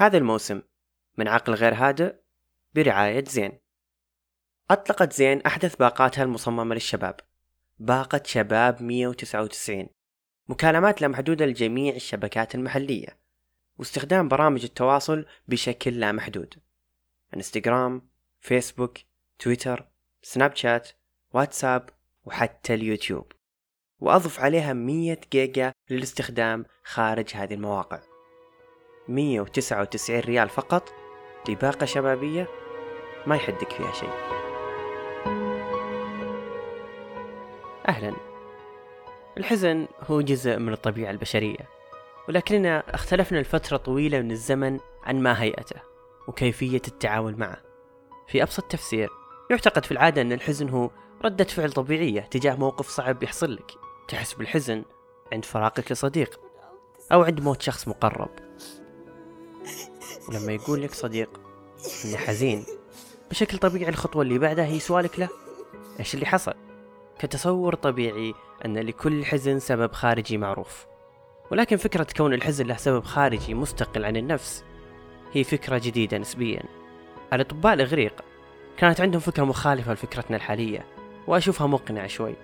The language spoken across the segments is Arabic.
هذا الموسم من عقل غير هادئ برعاية زين. أطلقت زين أحدث باقاتها المصممة للشباب. باقة شباب 199 مكالمات لا محدودة لجميع الشبكات المحلية. واستخدام برامج التواصل بشكل لا محدود. انستغرام فيسبوك تويتر سناب شات واتساب وحتى اليوتيوب. وأضف عليها 100 جيجا للاستخدام خارج هذه المواقع. 199 ريال فقط. لباقة شبابية ما يحدك فيها شيء. أهلا. الحزن هو جزء من الطبيعة البشرية ولكننا اختلفنا لفترة طويلة من الزمن عن ما هيئته وكيفية التعامل معه. في أبسط تفسير يعتقد في العادة أن الحزن هو ردة فعل طبيعية تجاه موقف صعب يحصل لك. تحس بالحزن عند فراقك لصديق أو عند موت شخص مقرب. ولما يقول لك صديق إنه حزين. بشكل طبيعي الخطوة اللي بعدها هي سؤالك له. إيش اللي حصل؟ كتصور طبيعي أن لكل حزن سبب خارجي معروف. ولكن فكرة كون الحزن له سبب خارجي مستقل عن النفس هي فكرة جديدة نسبيا. الأطباء الإغريق كانت عندهم فكرة مخالفة لفكرتنا الحالية وأشوفها مقنعة شوي.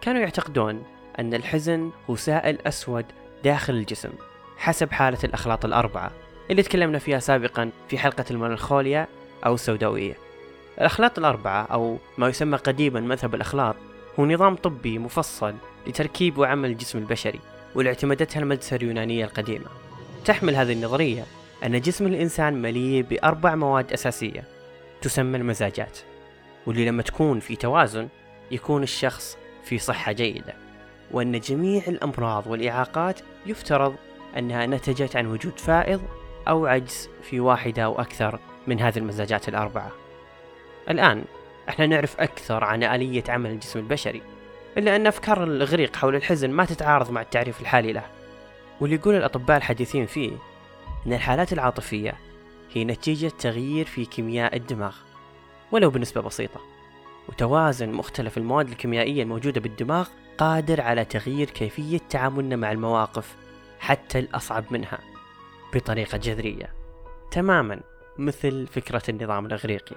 كانوا يعتقدون أن الحزن هو سائل أسود داخل الجسم. حسب حالة الأخلاط الأربعة اللي تكلمنا فيها سابقا في حلقة الملانخوليا أو السوداوية. الأخلاط الأربعة أو ما يسمى قديما مذهب الأخلاط هو نظام طبي مفصل لتركيب وعمل الجسم البشري واللي اعتمدتها المدرسة اليونانية القديمة. تحمل هذه النظرية أن جسم الإنسان مليء بأربع مواد أساسية تسمى المزاجات واللي لما تكون في توازن يكون الشخص في صحة جيدة وأن جميع الأمراض والإعاقات يفترض أنها نتجت عن وجود فائض أو عجز في واحدة أو أكثر من هذه المزاجات الأربعة. الآن إحنا نعرف أكثر عن آلية عمل الجسم البشري إلا أن أفكار الإغريق حول الحزن ما تتعارض مع التعريف الحالي له. واللي يقول الأطباء الحديثين فيه أن الحالات العاطفية هي نتيجة تغيير في كيمياء الدماغ ولو بنسبة بسيطة. وتوازن مختلف المواد الكيميائية الموجودة بالدماغ قادر على تغيير كيفية تعاملنا مع المواقف حتى الأصعب منها بطريقة جذرية تماما مثل فكرة النظام الإغريقي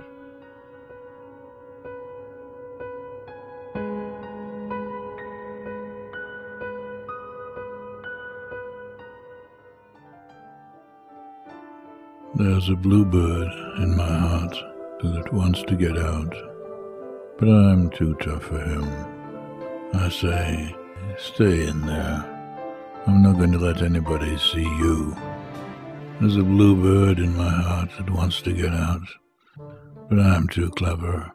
There's a bluebird in my heart that wants to get out, but I'm too tough for him. I say, stay in there. I'm not going to let anybody see you. There's a bluebird in my heart that wants to get out, but I'm too clever.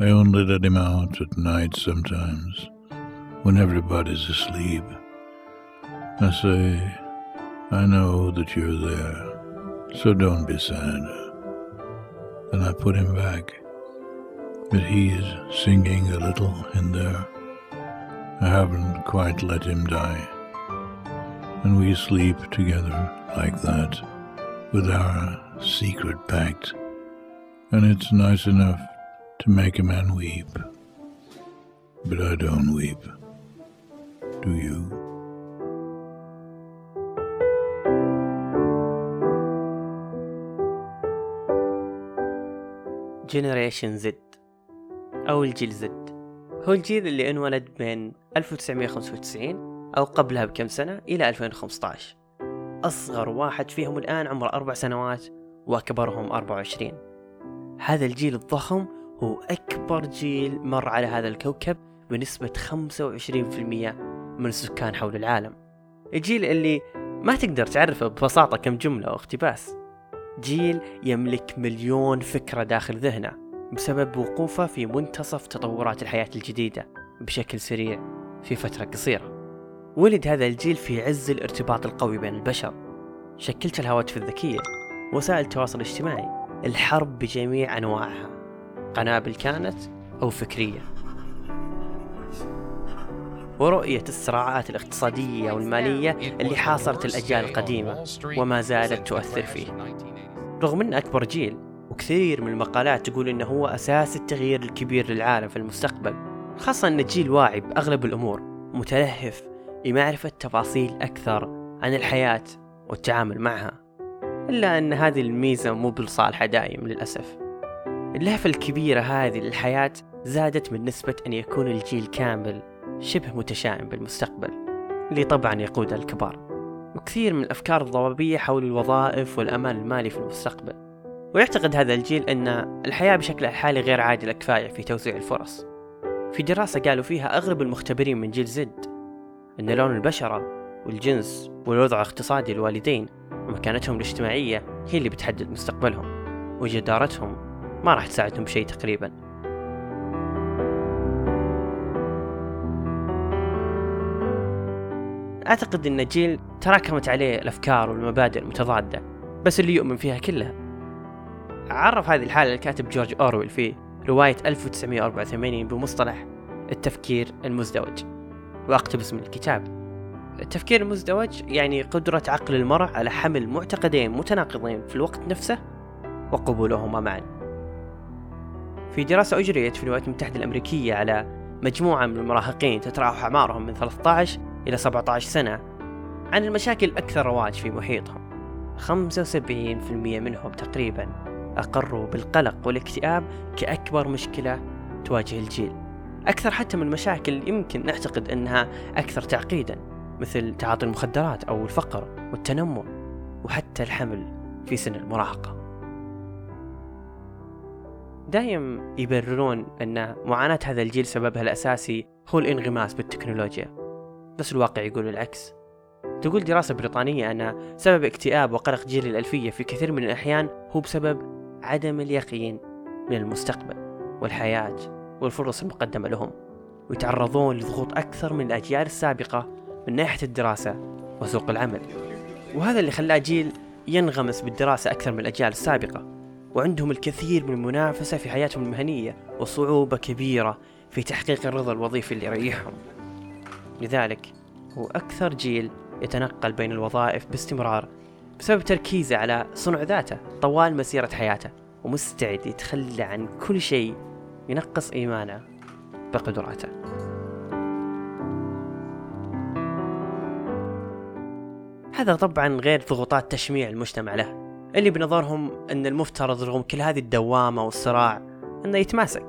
I only let him out at night sometimes, when everybody's asleep. I say, I know that you're there. So don't be sad. Then I put him back, but he is singing a little in there. I haven't quite let him die. And we sleep together like that, with our secret pact. And it's nice enough to make a man weep. But I don't weep. Do you? جنريشن زد أو الجيل زد هو الجيل اللي انولد بين 1995 أو قبلها بكم سنة إلى 2015 أصغر واحد فيهم الآن عمره أربع سنوات وأكبرهم 24 هذا الجيل الضخم هو أكبر جيل مر على هذا الكوكب بنسبة 25% من السكان حول العالم. الجيل اللي ما تقدر تعرفه ببساطة كم جملة أو اقتباس. جيل يملك مليون فكرة داخل ذهنه. بسبب وقوفه في منتصف تطورات الحياة الجديدة بشكل سريع في فترة قصيرة. ولد هذا الجيل في عز الارتباط القوي بين البشر. شكلت الهواتف الذكية وسائل التواصل الاجتماعي الحرب بجميع أنواعها. قنابل كانت أو فكرية. ورؤية الصراعات الاقتصادية والمالية اللي حاصرت الأجيال القديمة وما زالت تؤثر فيه. رغم أنه أكبر جيل وكثير من المقالات تقول أنه هو أساس التغيير الكبير للعالم في المستقبل خاصة أن الجيل واعي بأغلب الأمور متلهف لمعرفة تفاصيل أكثر عن الحياة والتعامل معها إلا أن هذه الميزة مو بالصالحة دائم للأسف. اللهفة الكبيرة هذه للحياة زادت من نسبة أن يكون الجيل كامل شبه متشائم بالمستقبل اللي طبعا يقود الكبار. وكثير من الأفكار الضبابية حول الوظائف والأمان المالي في المستقبل. ويعتقد هذا الجيل أن الحياة بشكلها الحالي غير عادلة كفاية في توزيع الفرص. في دراسة قالوا فيها أغلب المختبرين من جيل زد أن لون البشرة والجنس والوضع الاقتصادي للوالدين ومكانتهم الاجتماعية هي اللي بتحدد مستقبلهم وجدارتهم ما راح تساعدهم بشيء تقريبا. أعتقد أن جيل تراكمت عليه الأفكار والمبادئ المتضادة بس اللي يؤمن فيها كلها عرف هذه الحالة الكاتب جورج أورويل في رواية 1984 بمصطلح التفكير المزدوج. وأقتبس من الكتاب. التفكير المزدوج يعني قدرة عقل المرء على حمل معتقدين متناقضين في الوقت نفسه وقبولهما معا. في دراسة أجريت في الولايات المتحدة الأمريكية على مجموعة من المراهقين تتراوح أعمارهم من 13 إلى 17 سنة عن المشاكل الأكثر رواج في محيطهم. 75% منهم تقريبا أقروا بالقلق والاكتئاب كأكبر مشكلة تواجه الجيل. أكثر حتى من مشاكل يمكن نعتقد أنها أكثر تعقيدا مثل تعاطي المخدرات أو الفقر والتنمر وحتى الحمل في سن المراهقة. دايم يبررون أن معاناة هذا الجيل سببها الأساسي هو الانغماس بالتكنولوجيا. بس الواقع يقول العكس. تقول دراسة بريطانية أن سبب اكتئاب وقلق جيل الألفية في كثير من الأحيان هو بسبب عدم اليقين من المستقبل والحياة والفرص المقدمة لهم ويتعرضون لضغوط أكثر من الأجيال السابقة من ناحية الدراسة وسوق العمل. وهذا اللي خلاه جيل ينغمس بالدراسة أكثر من الأجيال السابقة وعندهم الكثير من المنافسة في حياتهم المهنية وصعوبة كبيرة في تحقيق الرضا الوظيفي اللي يريحهم. لذلك هو أكثر جيل يتنقل بين الوظائف باستمرار بسبب تركيزه على صنع ذاته طوال مسيرة حياته ومستعد يتخلى عن كل شيء ينقص إيمانه بقدراته. هذا طبعا غير ضغوطات تشميع المجتمع له. اللي بنظرهم أن المفترض رغم كل هذه الدوامة والصراع أنه يتماسك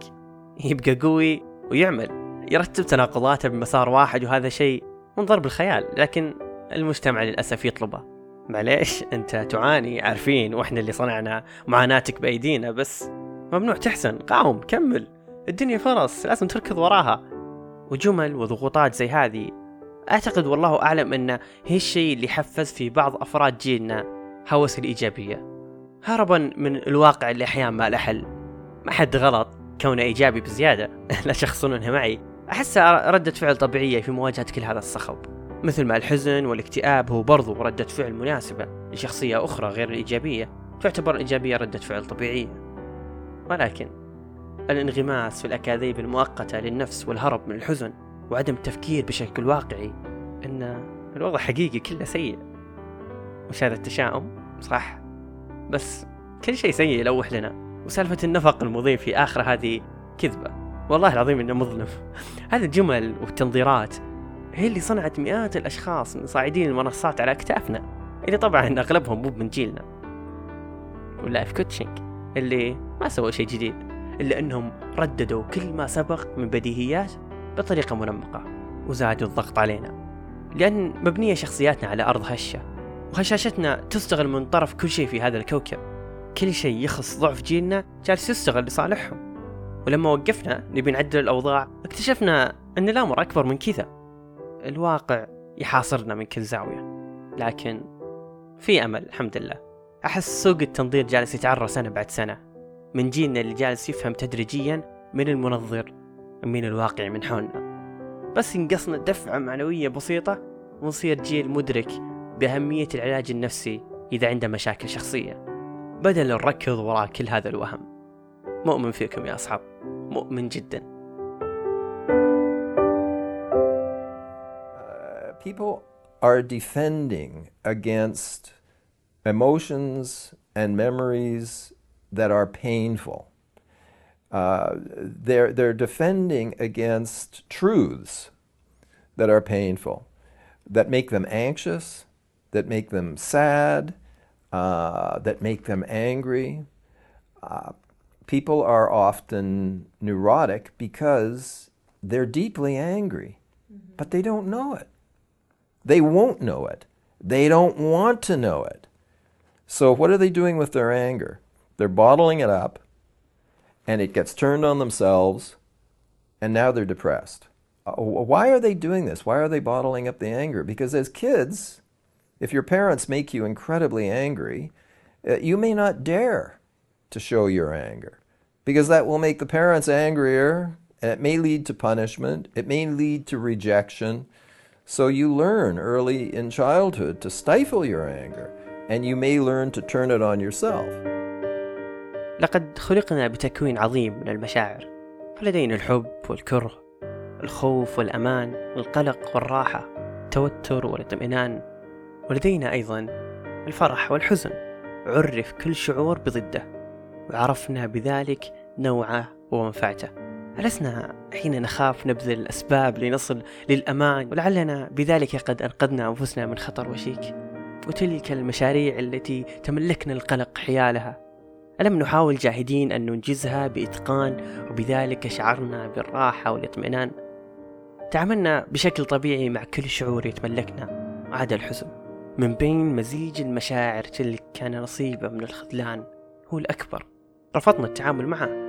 يبقى قوي ويعمل يرتب تناقضاته بمسار واحد وهذا شيء من ضرب الخيال لكن المجتمع للأسف يطلبه. معليش أنت تعاني عارفين وإحنا اللي صنعنا معاناتك بأيدينا بس ممنوع تحزن قاوم كمل. الدنيا فرص لازم تركض وراها. وجمل وضغوطات زي هذه أعتقد والله أعلم أن هي الشيء اللي حفز في بعض أفراد جيلنا هوس الإيجابية. هربا من الواقع اللي أحيانا ما له حل. ما حد غلط كونه إيجابي بزيادة. لا تشخصونها معي. أحسها ردة فعل طبيعية في مواجهة كل هذا الصخب. مثل ما الحزن والاكتئاب هو برضو ردة فعل مناسبة لشخصية أخرى غير الإيجابية تعتبر الإيجابية ردة فعل طبيعية. ولكن الانغماس في الأكاذيب المؤقتة للنفس والهرب من الحزن وعدم التفكير بشكل واقعي أن الوضع حقيقي كله سيء. وش هذا التشاؤم؟ صح. بس كل شيء سيء يلوح لنا. وسالفة النفق المضيء في آخره هذه كذبة. والله العظيم إنه مظلم. هذه الجمل والتنظيرات هي اللي صنعت مئات الأشخاص من صاعدين المنصات على أكتافنا اللي طبعا أغلبهم مو من جيلنا. وال life coaching اللي ما سووا شيء جديد إلا أنهم رددوا كل ما سبق من بديهيات بطريقة منمقة وزادوا الضغط علينا. لأن مبنية شخصياتنا على أرض هشة وهشاشتنا تستغل من طرف كل شيء في هذا الكوكب. كل شيء يخص ضعف جيلنا جالس يستغل لصالحهم. ولما وقفنا نبي نعدل الأوضاع اكتشفنا أن الأمر أكبر من كذا. الواقع يحاصرنا من كل زاوية. لكن في أمل الحمد لله. أحس سوق التنظير جالس يتعرى سنة بعد سنة. من جيلنا اللي جالس يفهم تدريجيا من المنظر من الواقع من حولنا. بس ينقصنا دفعة معنوية بسيطة ونصير جيل مدرك بأهمية العلاج النفسي إذا عنده مشاكل شخصية. بدل نركض وراء كل هذا الوهم. مؤمن فيكم يا أصحاب. مؤمن جدا. People are defending against emotions and memories that are painful. Uh, they're, they're defending against truths that are painful, that make them anxious, that make them sad, uh, that make them angry. Uh, people are often neurotic because they're deeply angry, but they don't know it. They won't know it. They don't want to know it. So, what are they doing with their anger? They're bottling it up, and it gets turned on themselves, and now they're depressed. Uh, why are they doing this? Why are they bottling up the anger? Because as kids, if your parents make you incredibly angry, uh, you may not dare to show your anger because that will make the parents angrier and it may lead to punishment, it may lead to rejection. So you learn early in childhood to stifle your anger and you may learn to turn it on yourself. لقد خلقنا بتكوين عظيم من المشاعر فلدينا الحب والكره الخوف والأمان القلق والراحة التوتر والاطمئنان ولدينا أيضا الفرح والحزن عرف كل شعور بضده وعرفنا بذلك نوعه ومنفعته ألسنا حين نخاف نبذل الأسباب لنصل للأمان ولعلنا بذلك قد أنقذنا أنفسنا من خطر وشيك. وتلك المشاريع التي تملكنا القلق حيالها. ألم نحاول جاهدين أن ننجزها بإتقان وبذلك شعرنا بالراحة والاطمئنان. تعاملنا بشكل طبيعي مع كل شعور يتملكنا. عدا الحزن. من بين مزيج المشاعر تلك كان نصيبه من الخذلان. هو الأكبر. رفضنا التعامل معه.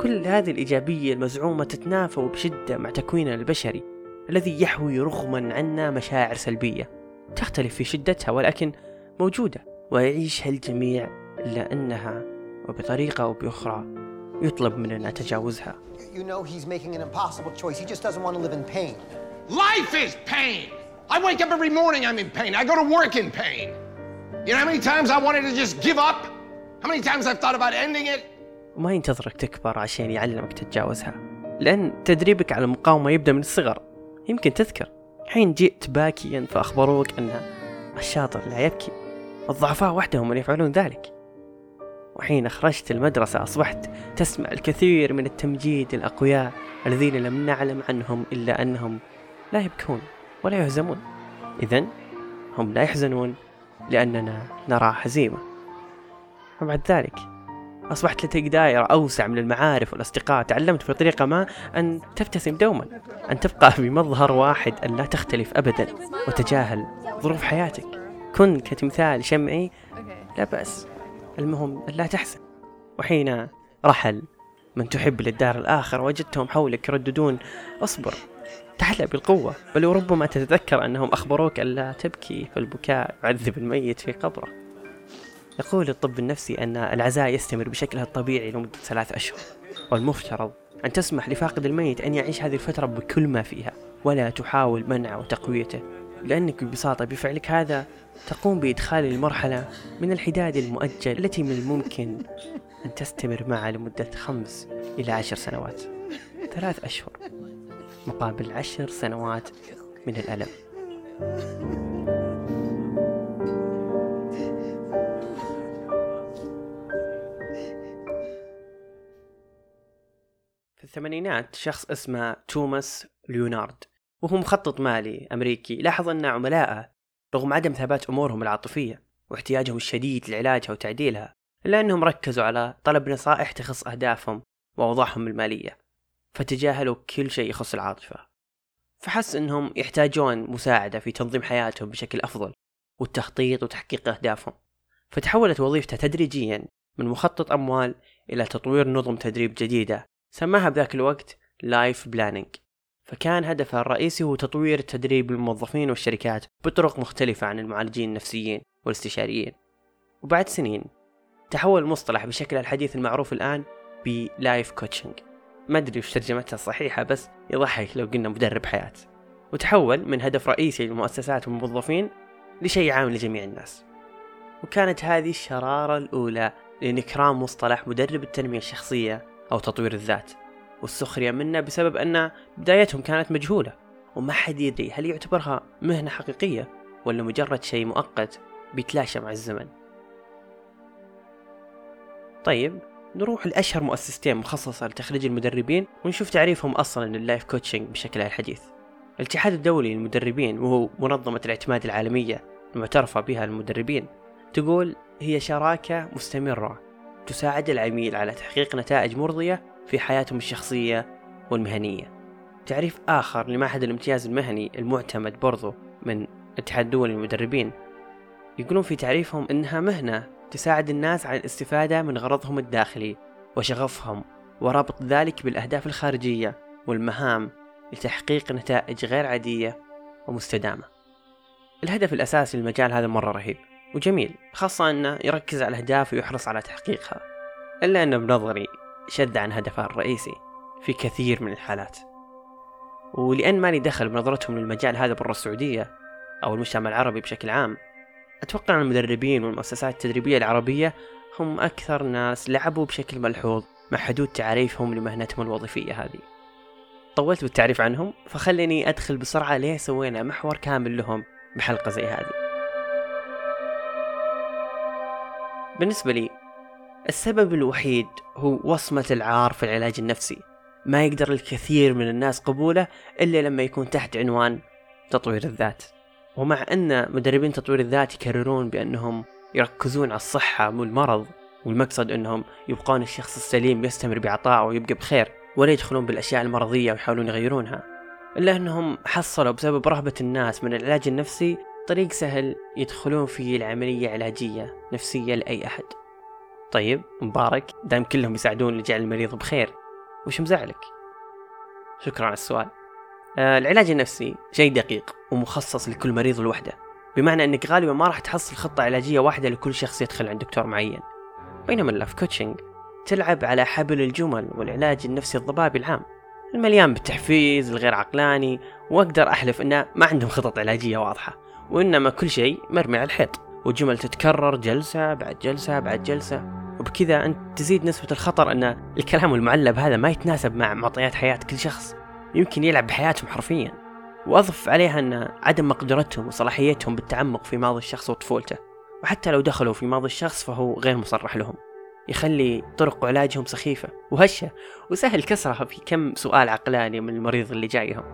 كل هذه الإيجابية المزعومة تتنافى بشدة مع تكويننا البشري الذي يحوي رغما عنا مشاعر سلبية تختلف في شدتها ولكن موجودة ويعيشها الجميع إلا أنها وبطريقة أو بأخرى يطلب مننا تجاوزها You know he's making an impossible choice. He just doesn't want to live in pain. Life is pain. I wake up every morning, I'm in pain. I go to work in pain. You know how many times I wanted to just give up? How many times I've thought about ending it? وما ينتظرك تكبر عشان يعلمك تتجاوزها. لأن تدريبك على المقاومة يبدأ من الصغر. يمكن تذكر. حين جئت باكيا فأخبروك أن الشاطر لا يبكي. الضعفاء وحدهم من يفعلون ذلك. وحين خرجت المدرسة أصبحت تسمع الكثير من التمجيد الأقوياء الذين لم نعلم عنهم إلا أنهم لا يبكون ولا يهزمون. إذا هم لا يحزنون لأننا نرى هزيمة. وبعد ذلك أصبحت لديك دائرة أوسع من المعارف والأصدقاء. تعلمت بطريقة ما أن تبتسم دوما أن تبقى بمظهر واحد أن لا تختلف أبدا وتجاهل ظروف حياتك. كن كتمثال شمعي لا بأس. المهم أن لا تحزن. وحين رحل من تحب للدار الآخر وجدتهم حولك يرددون. اصبر تحلى بالقوة بل وربما تتذكر أنهم أخبروك أن لا تبكي فالبكاء يعذب الميت في قبره. يقول الطب النفسي أن العزاء يستمر بشكلها الطبيعي لمدة ثلاث أشهر. والمفترض أن تسمح لفاقد الميت أن يعيش هذه الفترة بكل ما فيها ولا تحاول منعه وتقويته لأنك ببساطة بفعلك هذا تقوم بإدخال المرحلة من الحداد المؤجل التي من الممكن أن تستمر معه لمدة خمس إلى عشر سنوات. ثلاث أشهر مقابل عشر سنوات من الألم. الثمانينات شخص اسمه توماس ليونارد وهو مخطط مالي أمريكي. لاحظ أن عملائه رغم عدم ثبات أمورهم العاطفية واحتياجهم الشديد لعلاجها وتعديلها إلا أنهم ركزوا على طلب نصائح تخص أهدافهم وأوضاعهم المالية فتجاهلوا كل شيء يخص العاطفة. فحس أنهم يحتاجون مساعدة في تنظيم حياتهم بشكل أفضل والتخطيط وتحقيق أهدافهم. فتحولت وظيفته تدريجيا من مخطط أموال إلى تطوير نظم تدريب جديدة سماها بذاك الوقت life planning فكان هدفها الرئيسي هو تطوير تدريب الموظفين والشركات بطرق مختلفة عن المعالجين النفسيين والاستشاريين. وبعد سنين تحول المصطلح بشكل الحديث المعروف الآن ب life coaching ما أدري وش ترجمتها الصحيحة بس يضحك لو قلنا مدرب حياة. وتحول من هدف رئيسي للمؤسسات والموظفين لشيء عام لجميع الناس. وكانت هذه الشرارة الأولى لإنكرام مصطلح مدرب التنمية الشخصية أو تطوير الذات والسخرية منه بسبب أن بدايتهم كانت مجهولة وما حد يدري هل يعتبرها مهنة حقيقية ولا مجرد شيء مؤقت بيتلاشى مع الزمن. طيب نروح لأشهر مؤسستين مخصصة لتخريج المدربين ونشوف تعريفهم أصلا لل life coaching بشكلها الحديث. الاتحاد الدولي للمدربين وهو منظمة الاعتماد العالمية المعترفة بها للمدربين تقول هي شراكة مستمرة تساعد العميل على تحقيق نتائج مرضية في حياتهم الشخصية والمهنية. تعريف آخر لمعهد الامتياز المهني المعتمد برضو من اتحاد دول المدربين يقولون في تعريفهم إنها مهنة تساعد الناس على الاستفادة من غرضهم الداخلي وشغفهم وربط ذلك بالأهداف الخارجية والمهام لتحقيق نتائج غير عادية ومستدامة. الهدف الأساسي للمجال هذا مرة رهيب. وجميل خاصة أنه يركز على الأهداف ويحرص على تحقيقها إلا أنه بنظري شد عن هدفه الرئيسي في كثير من الحالات. ولأن مالي دخل بنظرتهم للمجال هذا برا السعودية أو المجتمع العربي بشكل عام أتوقع أن المدربين والمؤسسات التدريبية العربية هم أكثر ناس لعبوا بشكل ملحوظ مع حدود تعريفهم لمهنتهم الوظيفية هذه. طولت بالتعريف عنهم فخليني أدخل بسرعة ليه سوينا محور كامل لهم بحلقة زي هذه. بالنسبة لي السبب الوحيد هو وصمة العار في العلاج النفسي. ما يقدر الكثير من الناس قبوله إلا لما يكون تحت عنوان تطوير الذات. ومع أن مدربين تطوير الذات يكررون بأنهم يركزون على الصحة مو المرض والمقصد أنهم يبقون الشخص السليم يستمر بعطائه ويبقى بخير ولا يدخلون بالأشياء المرضية ويحاولون يغيرونها. إلا أنهم حصلوا بسبب رهبة الناس من العلاج النفسي طريق سهل يدخلون فيه العملية علاجية نفسية لأي أحد. طيب مبارك. دام كلهم يساعدون لجعل المريض بخير وش مزعلك؟ شكرا على السؤال. آه العلاج النفسي شيء دقيق ومخصص لكل مريض لوحده بمعنى إنك غالبا ما راح تحصل خطة علاجية واحدة لكل شخص يدخل عند دكتور معين. بينما ال life coaching تلعب على حبل الجمل والعلاج النفسي الضبابي العام المليان بالتحفيز الغير عقلاني وأقدر أحلف إنه ما عندهم خطط علاجية واضحة. وإنما كل شيء مرمي على الحيط وجمل تتكرر جلسة بعد جلسة بعد جلسة وبكذا أنت تزيد نسبة الخطر أن الكلام المعلب هذا ما يتناسب مع معطيات حياة كل شخص يمكن يلعب بحياتهم حرفيا. وأضف عليها أن عدم مقدرتهم وصلاحيتهم بالتعمق في ماضي الشخص وطفولته وحتى لو دخلوا في ماضي الشخص فهو غير مصرح لهم. يخلي طرق علاجهم سخيفة وهشة وسهل كسرها في كم سؤال عقلاني من المريض اللي جايهم.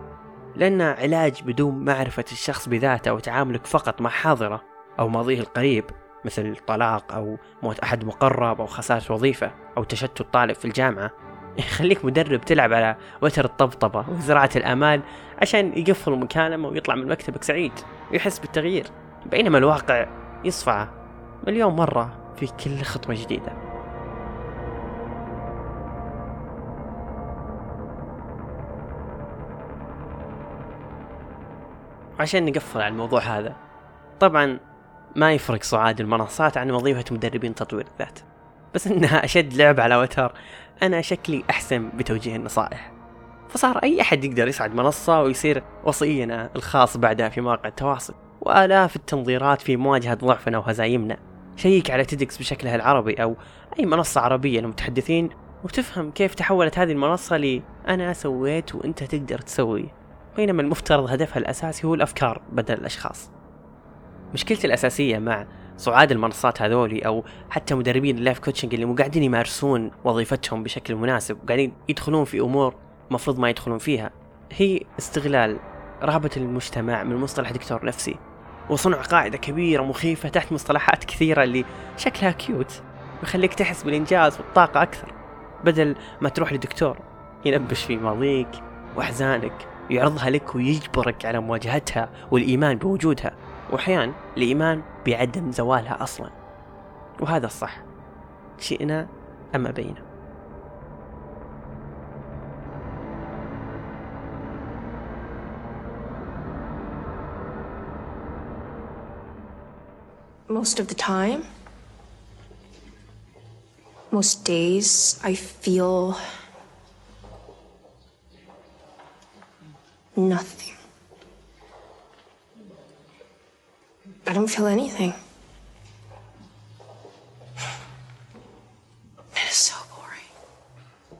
لأن علاج بدون معرفة الشخص بذاته وتعاملك فقط مع حاضرة أو ماضيه القريب مثل طلاق أو موت أحد مقرب أو خسارة وظيفة أو تشتت طالب في الجامعة يخليك مدرب تلعب على وتر الطبطبة وزراعة الآمال عشان يقفل مكالمة ويطلع من مكتبك سعيد ويحس بالتغيير بينما الواقع يصفعه مليون مرة في كل خطوة جديدة. عشان نقفل على الموضوع هذا. طبعا ما يفرق صعاد المنصات عن وظيفة مدربين تطوير الذات. بس إنها أشد لعب على وتر. أنا شكلي أحسن بتوجيه النصائح. فصار أي أحد يقدر يصعد منصة ويصير وصينا الخاص بعدها في مواقع التواصل. وآلاف التنظيرات في مواجهة ضعفنا وهزايمنا. شيك على TEDx بشكلها العربي أو أي منصة عربية للمتحدثين وتفهم كيف تحولت هذه المنصة ل أنا سويت وأنت تقدر تسوي. بينما المفترض هدفها الأساسي هو الأفكار بدل الأشخاص. مشكلتي الأساسية مع صعاد المنصات هذولي أو حتى مدربين ال life coaching اللي مو قاعدين يمارسون وظيفتهم بشكل مناسب وقاعدين يدخلون في أمور المفروض ما يدخلون فيها هي استغلال رهبة المجتمع من مصطلح دكتور نفسي وصنع قاعدة كبيرة مخيفة تحت مصطلحات كثيرة اللي شكلها كيوت ويخليك تحس بالإنجاز والطاقة أكثر بدل ما تروح لدكتور ينبش في ماضيك وأحزانك. يعرضها لك ويجبرك على مواجهتها والإيمان بوجودها. وأحيانا الإيمان بعدم زوالها أصلا. وهذا الصح. شئنا أم أبينا. Most of the time, most days, I feel nothing. I don't feel anything. It is so boring.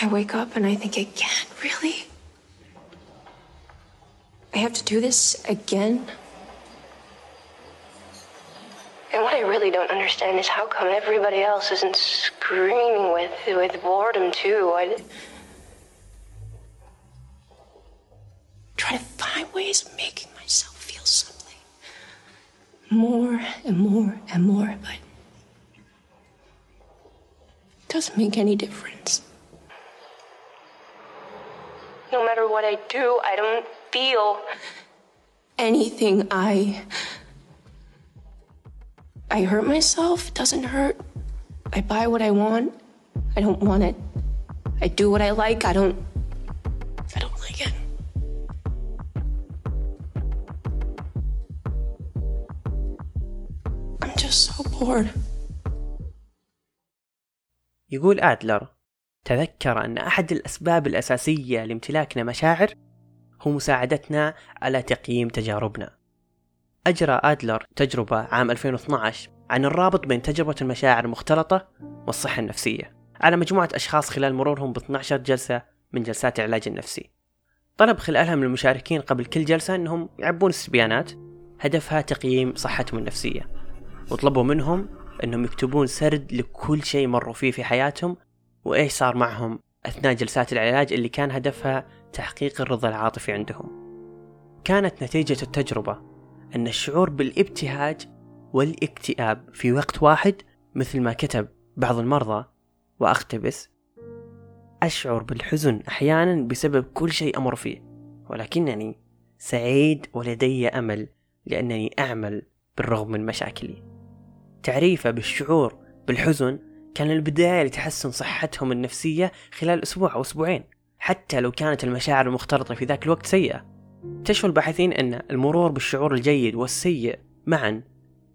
I wake up and I think again, really? I have to do this again? And what I really don't understand is how come everybody else isn't screaming with with boredom too? I try ways of making myself feel something. more and more and more, but it doesn't make any difference. No matter what I do, I don't feel anything. I. I hurt myself, it doesn't hurt. I buy what I want, I don't want it. I do what I like, I don't. يقول آدلر تذكر أن أحد الأسباب الأساسية لامتلاكنا مشاعر هو مساعدتنا على تقييم تجاربنا. أجرى آدلر تجربة عام 2012 عن الرابط بين تجربة المشاعر المختلطة والصحة النفسية على مجموعة أشخاص خلال مرورهم ب 12 جلسة من جلسات العلاج النفسي. طلب خلالها من المشاركين قبل كل جلسة أنهم يعبون استبيانات هدفها تقييم صحتهم النفسية. وطلبوا منهم أنهم يكتبون سرد لكل شيء مروا فيه في حياتهم وإيش صار معهم أثناء جلسات العلاج اللي كان هدفها تحقيق الرضا العاطفي عندهم. كانت نتيجة التجربة أن الشعور بالابتهاج والاكتئاب في وقت واحد مثل ما كتب بعض المرضى. وأقتبس أشعر بالحزن أحيانا بسبب كل شيء أمر فيه ولكنني سعيد ولدي أمل لأنني أعمل بالرغم من مشاكلي. تعريفه بالشعور بالحزن كان البداية لتحسن صحتهم النفسية خلال أسبوع أو أسبوعين حتى لو كانت المشاعر المختلطة في ذاك الوقت سيئة. اكتشفوا الباحثين أن المرور بالشعور الجيد والسيء معا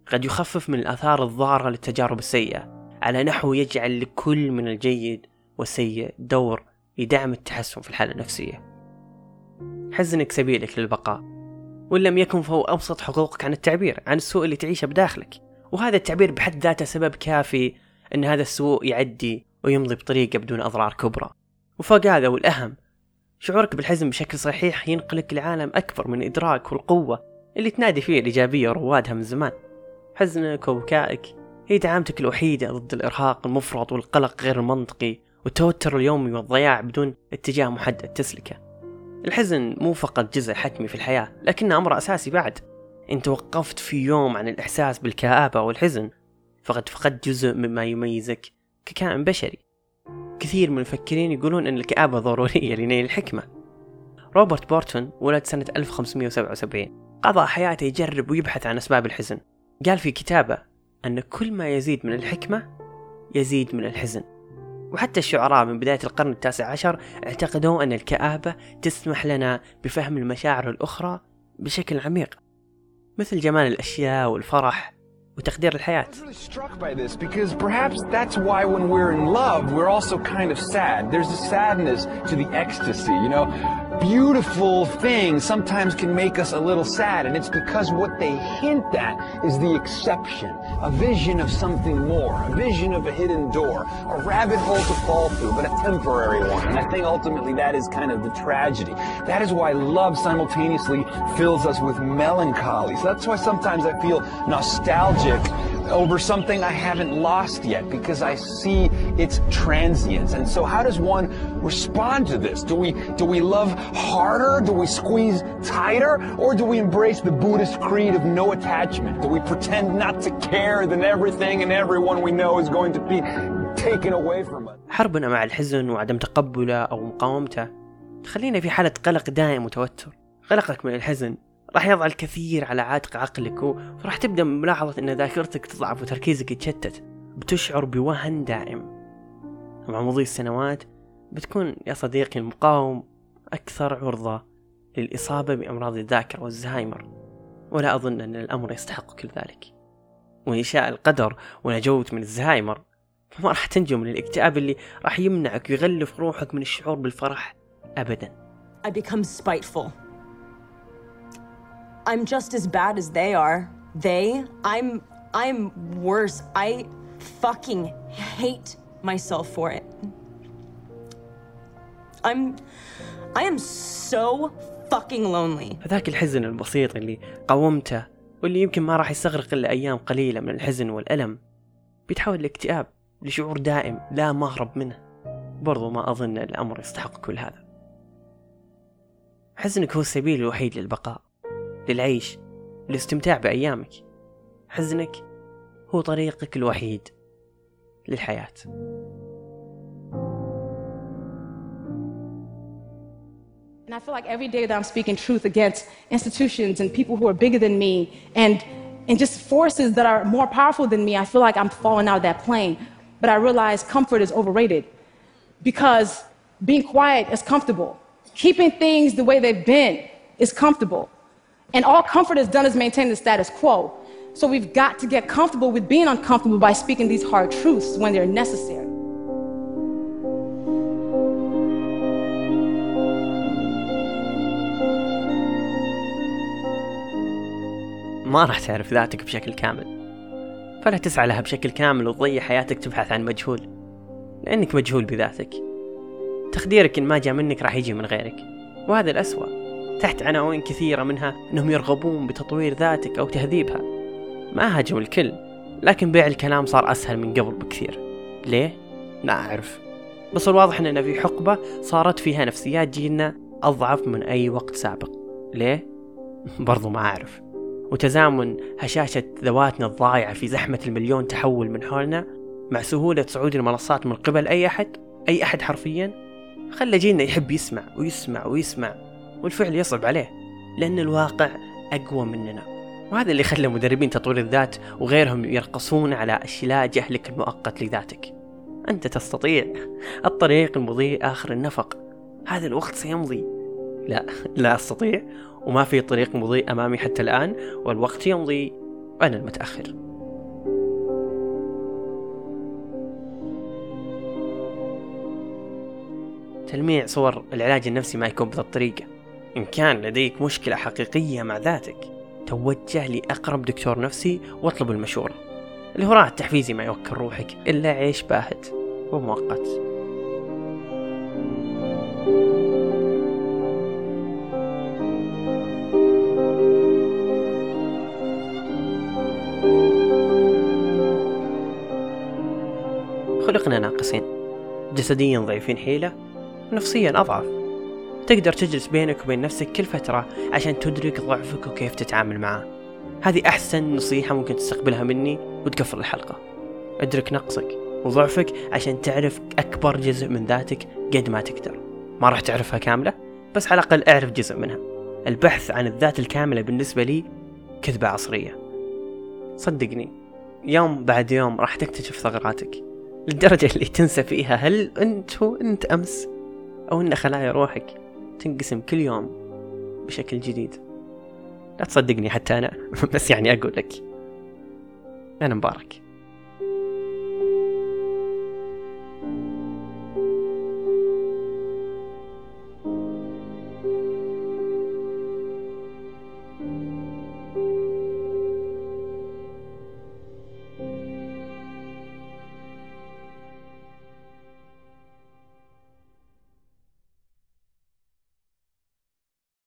قد يخفف من الآثار الضارة للتجارب السيئة على نحو يجعل لكل من الجيد والسيء دور لدعم التحسن في الحالة النفسية. حزنك سبيلك للبقاء وإن لم يكن فهو أبسط حقوقك عن التعبير عن السوء اللي تعيشه بداخلك. وهذا التعبير بحد ذاته سبب كافي أن هذا السوء يعدي ويمضي بطريقة بدون أضرار كبرى. وفوق هذا والأهم شعورك بالحزن بشكل صحيح ينقلك لعالم أكبر من الإدراك والقوة اللي تنادي فيه الإيجابية وروادها من زمان. حزنك وبكائك هي دعامتك الوحيدة ضد الإرهاق المفرط والقلق غير المنطقي والتوتر اليومي والضياع بدون اتجاه محدد تسلكه. الحزن مو فقط جزء حتمي في الحياة لكنه أمر أساسي بعد. إن توقفت في يوم عن الإحساس بالكآبة والحزن فقد فقدت جزء مما يميزك ككائن بشري. كثير من المفكرين يقولون أن الكآبة ضرورية لنيل الحكمة. روبرت بورتون ولد سنة 1577 قضى حياته يجرب ويبحث عن أسباب الحزن. قال في كتابه أن كل ما يزيد من الحكمة يزيد من الحزن. وحتى الشعراء من بداية القرن التاسع عشر اعتقدوا أن الكآبة تسمح لنا بفهم المشاعر الأخرى بشكل عميق. مثل جمال الأشياء والفرح وتقدير الحياة. Beautiful things sometimes can make us a little sad, and it's because what they hint at is the exception, a vision of something more, a vision of a hidden door, a rabbit hole to fall through, but a temporary one. And I think ultimately that is kind of the tragedy. That is why love simultaneously fills us with melancholy. So that's why sometimes I feel nostalgic over something I haven't lost yet because I see its transience. And so how does one respond to this? Do we do we love harder? Do we squeeze tighter? Or do we embrace the Buddhist creed of no attachment? Do we pretend not to care that everything and everyone we know is going to be taken away from us? حربنا مع الحزن وعدم تقبله أو مقاومته تخلينا في حالة قلق دائم وتوتر قلقك من الحزن راح يضع الكثير على عاتق عقلك وراح تبدأ ملاحظة أن ذاكرتك تضعف وتركيزك يتشتت بتشعر بوهن دائم. مع مضي السنوات بتكون يا صديقي المقاوم أكثر عرضة للإصابة بأمراض الذاكرة والزهايمر. ولا أظن أن الأمر يستحق كل ذلك. وإن شاء القدر ونجوت من الزهايمر فما راح تنجو من الاكتئاب اللي راح يمنعك ويغلف روحك من الشعور بالفرح أبدا. I become spiteful. I'm just as bad as they are. They, I'm, I'm worse. I fucking hate myself for it. I'm, I am so fucking lonely. فذاك الحزن البسيط اللي قاومته واللي يمكن ما راح يستغرق إلا أيام قليلة من الحزن والألم بيتحول لاكتئاب لشعور دائم لا مهرب منه برضو ما أظن الأمر يستحق كل هذا حزنك هو السبيل الوحيد للبقاء للعيش للاستمتاع بأيامك حزنك هو طريقك الوحيد للحياة And I feel like every day that I'm speaking truth against institutions and people who are bigger than me and, and just forces that are more powerful than me, I feel like I'm falling out of that plane. But I realize comfort is overrated because being quiet is comfortable. Keeping things the way they've been is comfortable. And all comfort has done is maintain the status quo. So we've got to get comfortable with being uncomfortable by speaking these hard truths when they're necessary. ما راح تعرف ذاتك بشكل كامل فلا تسعى لها بشكل كامل وتضيع حياتك تبحث عن مجهول لأنك مجهول بذاتك تخديرك إن ما جاء منك راح يجي من غيرك وهذا الأسوأ تحت عناوين كثيرة منها أنهم يرغبون بتطوير ذاتك أو تهذيبها. ما هاجموا الكل لكن بيع الكلام صار أسهل من قبل بكثير. ليه؟ لا أعرف. بس الواضح أننا في حقبة صارت فيها نفسيات جيلنا أضعف من أي وقت سابق. ليه؟ برضو ما أعرف. وتزامن هشاشة ذواتنا الضايعة في زحمة المليون تحول من حولنا مع سهولة صعود المنصات من قبل أي أحد؟ أي أحد حرفيا؟ خلى جيلنا يحب يسمع ويسمع ويسمع. والفعل يصعب عليه لأن الواقع أقوى مننا. وهذا اللي خلى مدربين تطوير الذات وغيرهم يرقصون على اشلاء جهلك المؤقت لذاتك. أنت تستطيع الطريق المضي آخر النفق. هذا الوقت سيمضي. لا لا أستطيع وما في طريق مضيء أمامي حتى الآن والوقت يمضي. وأنا المتأخر. تلميع صور العلاج النفسي ما يكون بهذه الطريقة إن كان لديك مشكلة حقيقية مع ذاتك توجه لأقرب دكتور نفسي واطلب المشورة. الهراء التحفيزي ما يوكل روحك إلا عيش باهت ومؤقت. خلقنا ناقصين. جسديا ضعيفين حيلة ونفسيا أضعف. تقدر تجلس بينك وبين نفسك كل فترة عشان تدرك ضعفك وكيف تتعامل معاه هذه أحسن نصيحة ممكن تستقبلها مني وتقفل الحلقة. ادرك نقصك وضعفك عشان تعرف أكبر جزء من ذاتك قد ما تقدر. ما راح تعرفها كاملة بس على الأقل اعرف جزء منها. البحث عن الذات الكاملة بالنسبة لي كذبة عصرية. صدقني يوم بعد يوم راح تكتشف ثغراتك. للدرجة اللي تنسى فيها هل أنت هو أنت أمس أو أن خلايا روحك تنقسم كل يوم بشكل جديد. لا تصدقني حتى أنا بس يعني أقول لك. أنا مبارك.